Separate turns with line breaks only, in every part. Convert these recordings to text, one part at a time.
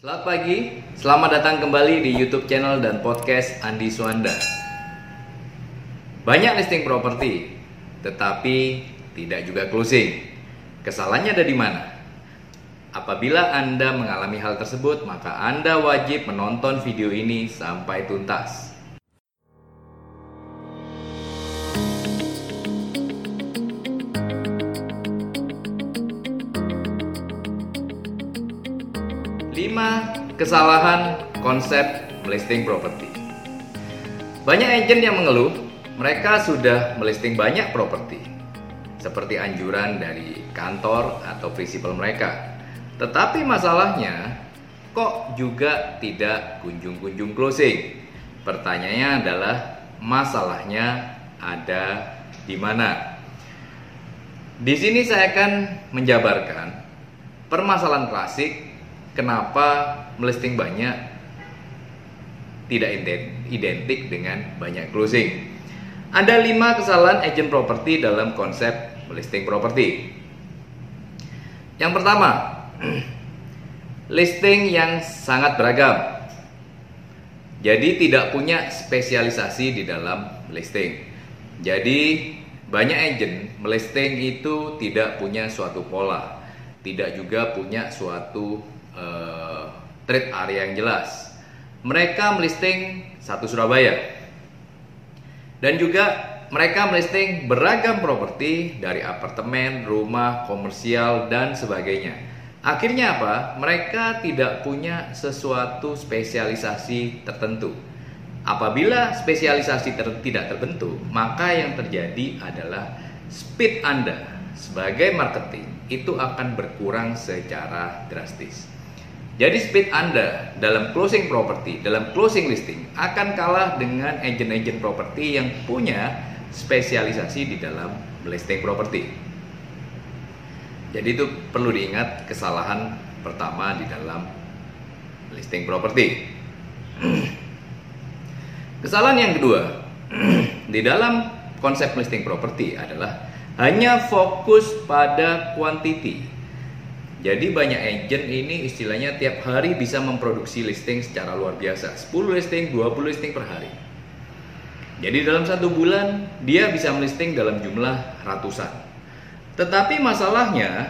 Selamat pagi, selamat datang kembali di YouTube channel dan podcast Andi Suanda. Banyak listing properti, tetapi tidak juga closing. Kesalahannya ada di mana? Apabila Anda mengalami hal tersebut, maka Anda wajib menonton video ini sampai tuntas. Kesalahan konsep melisting properti. Banyak agent yang mengeluh mereka sudah melisting banyak properti seperti anjuran dari kantor atau prinsipal mereka. Tetapi masalahnya kok juga tidak kunjung-kunjung closing. Pertanyaannya adalah masalahnya ada di mana? Di sini saya akan menjabarkan permasalahan klasik kenapa melisting banyak tidak identik dengan banyak closing. Ada lima kesalahan agent properti dalam konsep melisting properti. Yang pertama, listing yang sangat beragam. Jadi tidak punya spesialisasi di dalam listing. Jadi banyak agent melisting itu tidak punya suatu pola, tidak juga punya suatu uh, trade area yang jelas. Mereka melisting satu Surabaya dan juga mereka melisting beragam properti dari apartemen, rumah, komersial dan sebagainya. Akhirnya apa? Mereka tidak punya sesuatu spesialisasi tertentu. Apabila spesialisasi ter tidak terbentuk, maka yang terjadi adalah speed Anda sebagai marketing itu akan berkurang secara drastis. Jadi speed Anda dalam closing property, dalam closing listing akan kalah dengan agent-agent properti yang punya spesialisasi di dalam listing properti. Jadi itu perlu diingat kesalahan pertama di dalam listing properti. Kesalahan yang kedua di dalam konsep listing property adalah hanya fokus pada quantity. Jadi banyak agent ini istilahnya tiap hari bisa memproduksi listing secara luar biasa. 10 listing, 20 listing per hari. Jadi dalam satu bulan dia bisa melisting dalam jumlah ratusan. Tetapi masalahnya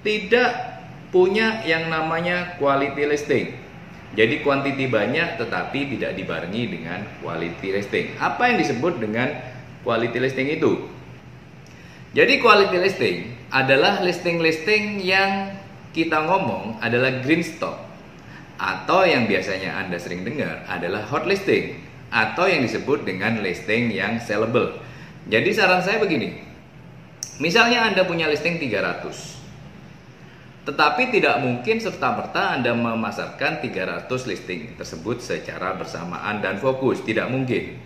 tidak punya yang namanya quality listing. Jadi kuantiti banyak tetapi tidak dibarengi dengan quality listing. Apa yang disebut dengan quality listing itu? Jadi quality listing adalah listing-listing yang kita ngomong adalah green stock atau yang biasanya Anda sering dengar adalah hot listing atau yang disebut dengan listing yang sellable. Jadi saran saya begini. Misalnya Anda punya listing 300 tetapi tidak mungkin serta-merta Anda memasarkan 300 listing tersebut secara bersamaan dan fokus, tidak mungkin.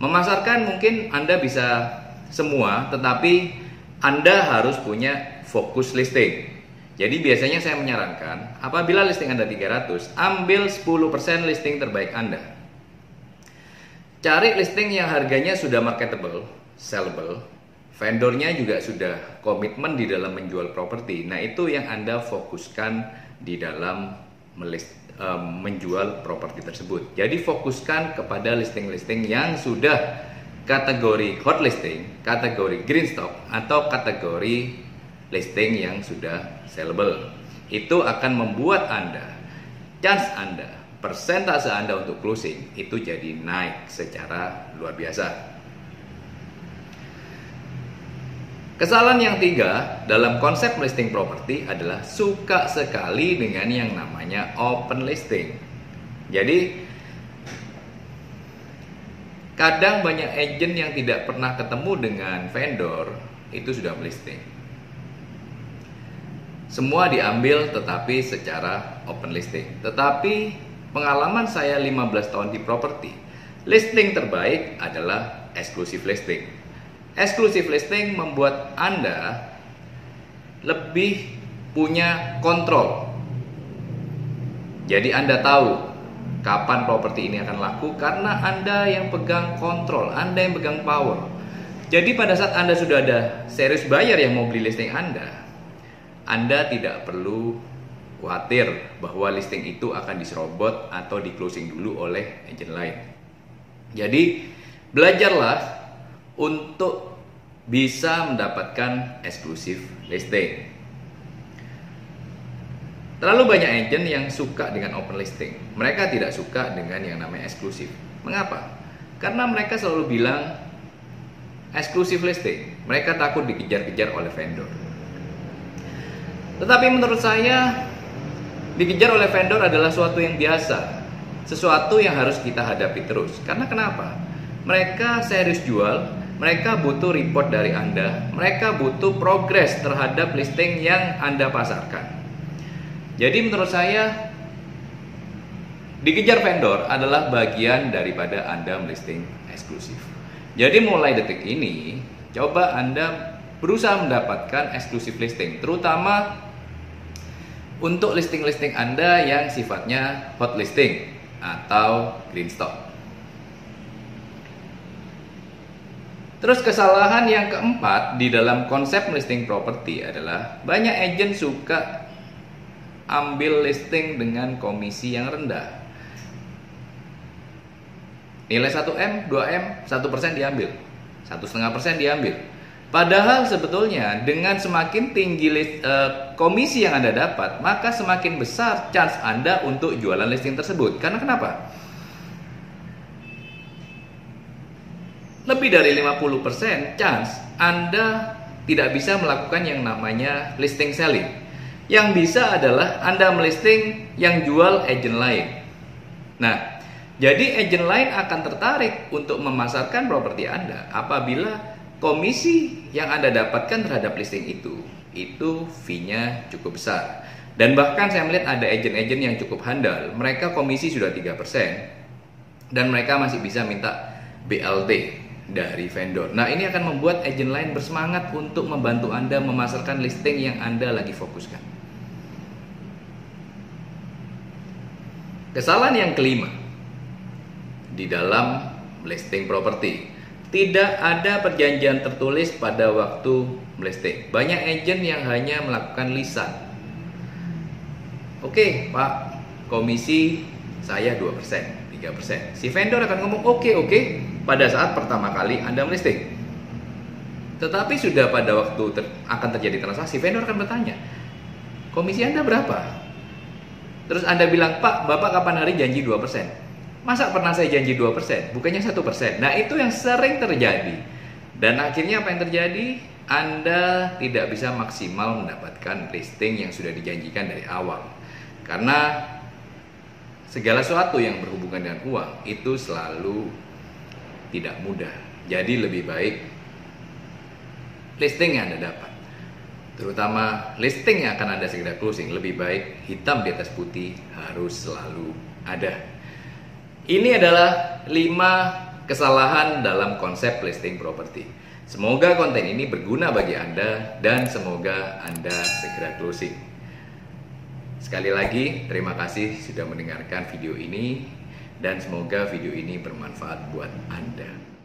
Memasarkan mungkin Anda bisa semua, tetapi Anda harus punya fokus listing. Jadi biasanya saya menyarankan, apabila listing Anda 300, ambil 10% listing terbaik Anda. Cari listing yang harganya sudah marketable, sellable, vendornya juga sudah komitmen di dalam menjual properti. Nah, itu yang Anda fokuskan di dalam melist, um, menjual properti tersebut. Jadi fokuskan kepada listing-listing yang sudah kategori hot listing, kategori green stock atau kategori listing yang sudah sellable. Itu akan membuat Anda chance Anda, persentase Anda untuk closing itu jadi naik secara luar biasa. Kesalahan yang tiga dalam konsep listing properti adalah suka sekali dengan yang namanya open listing. Jadi kadang banyak agent yang tidak pernah ketemu dengan vendor itu sudah melisting. Semua diambil tetapi secara open listing. Tetapi pengalaman saya 15 tahun di properti, listing terbaik adalah eksklusif listing Exclusive listing membuat Anda lebih punya kontrol. Jadi Anda tahu kapan properti ini akan laku karena Anda yang pegang kontrol, Anda yang pegang power. Jadi pada saat Anda sudah ada serius buyer yang mau beli listing Anda, Anda tidak perlu khawatir bahwa listing itu akan diserobot atau di closing dulu oleh agent lain. Jadi belajarlah untuk bisa mendapatkan eksklusif listing. Terlalu banyak agent yang suka dengan open listing. Mereka tidak suka dengan yang namanya eksklusif. Mengapa? Karena mereka selalu bilang eksklusif listing. Mereka takut dikejar-kejar oleh vendor. Tetapi menurut saya dikejar oleh vendor adalah suatu yang biasa, sesuatu yang harus kita hadapi terus. Karena kenapa? Mereka serius jual, mereka butuh report dari Anda, mereka butuh progres terhadap listing yang Anda pasarkan. Jadi menurut saya dikejar vendor adalah bagian daripada Anda melisting eksklusif. Jadi mulai detik ini, coba Anda berusaha mendapatkan eksklusif listing, terutama untuk listing-listing Anda yang sifatnya hot listing atau green stock. Terus kesalahan yang keempat di dalam konsep listing properti adalah banyak agent suka ambil listing dengan komisi yang rendah. Nilai 1M, 2M, 1% diambil. 1,5% diambil. Padahal sebetulnya dengan semakin tinggi list, uh, komisi yang Anda dapat, maka semakin besar chance Anda untuk jualan listing tersebut. Karena kenapa? Lebih dari 50% chance Anda tidak bisa melakukan yang namanya listing selling. Yang bisa adalah Anda melisting yang jual agent lain. Nah, jadi agent lain akan tertarik untuk memasarkan properti Anda apabila komisi yang Anda dapatkan terhadap listing itu itu fee-nya cukup besar. Dan bahkan saya melihat ada agent-agent yang cukup handal, mereka komisi sudah 3% dan mereka masih bisa minta BLT dari vendor. Nah, ini akan membuat agent lain bersemangat untuk membantu Anda memasarkan listing yang Anda lagi fokuskan. Kesalahan yang kelima di dalam listing properti tidak ada perjanjian tertulis pada waktu melisting. Banyak agent yang hanya melakukan lisan. Oke, Pak, komisi saya 2%, 3%. Si vendor akan ngomong oke, oke pada saat pertama kali Anda melisting. Tetapi sudah pada waktu ter akan terjadi transaksi, vendor akan bertanya, komisi Anda berapa? Terus Anda bilang, Pak, Bapak kapan hari janji 2%? Masa pernah saya janji 2%? Bukannya 1%. Nah, itu yang sering terjadi. Dan akhirnya apa yang terjadi? Anda tidak bisa maksimal mendapatkan listing yang sudah dijanjikan dari awal. Karena segala sesuatu yang berhubungan dengan uang itu selalu tidak mudah. Jadi lebih baik listing yang Anda dapat. Terutama listing yang akan Anda segera closing lebih baik hitam di atas putih harus selalu ada. Ini adalah 5 kesalahan dalam konsep listing properti. Semoga konten ini berguna bagi Anda dan semoga Anda segera closing. Sekali lagi, terima kasih sudah mendengarkan video ini dan semoga video ini bermanfaat buat Anda.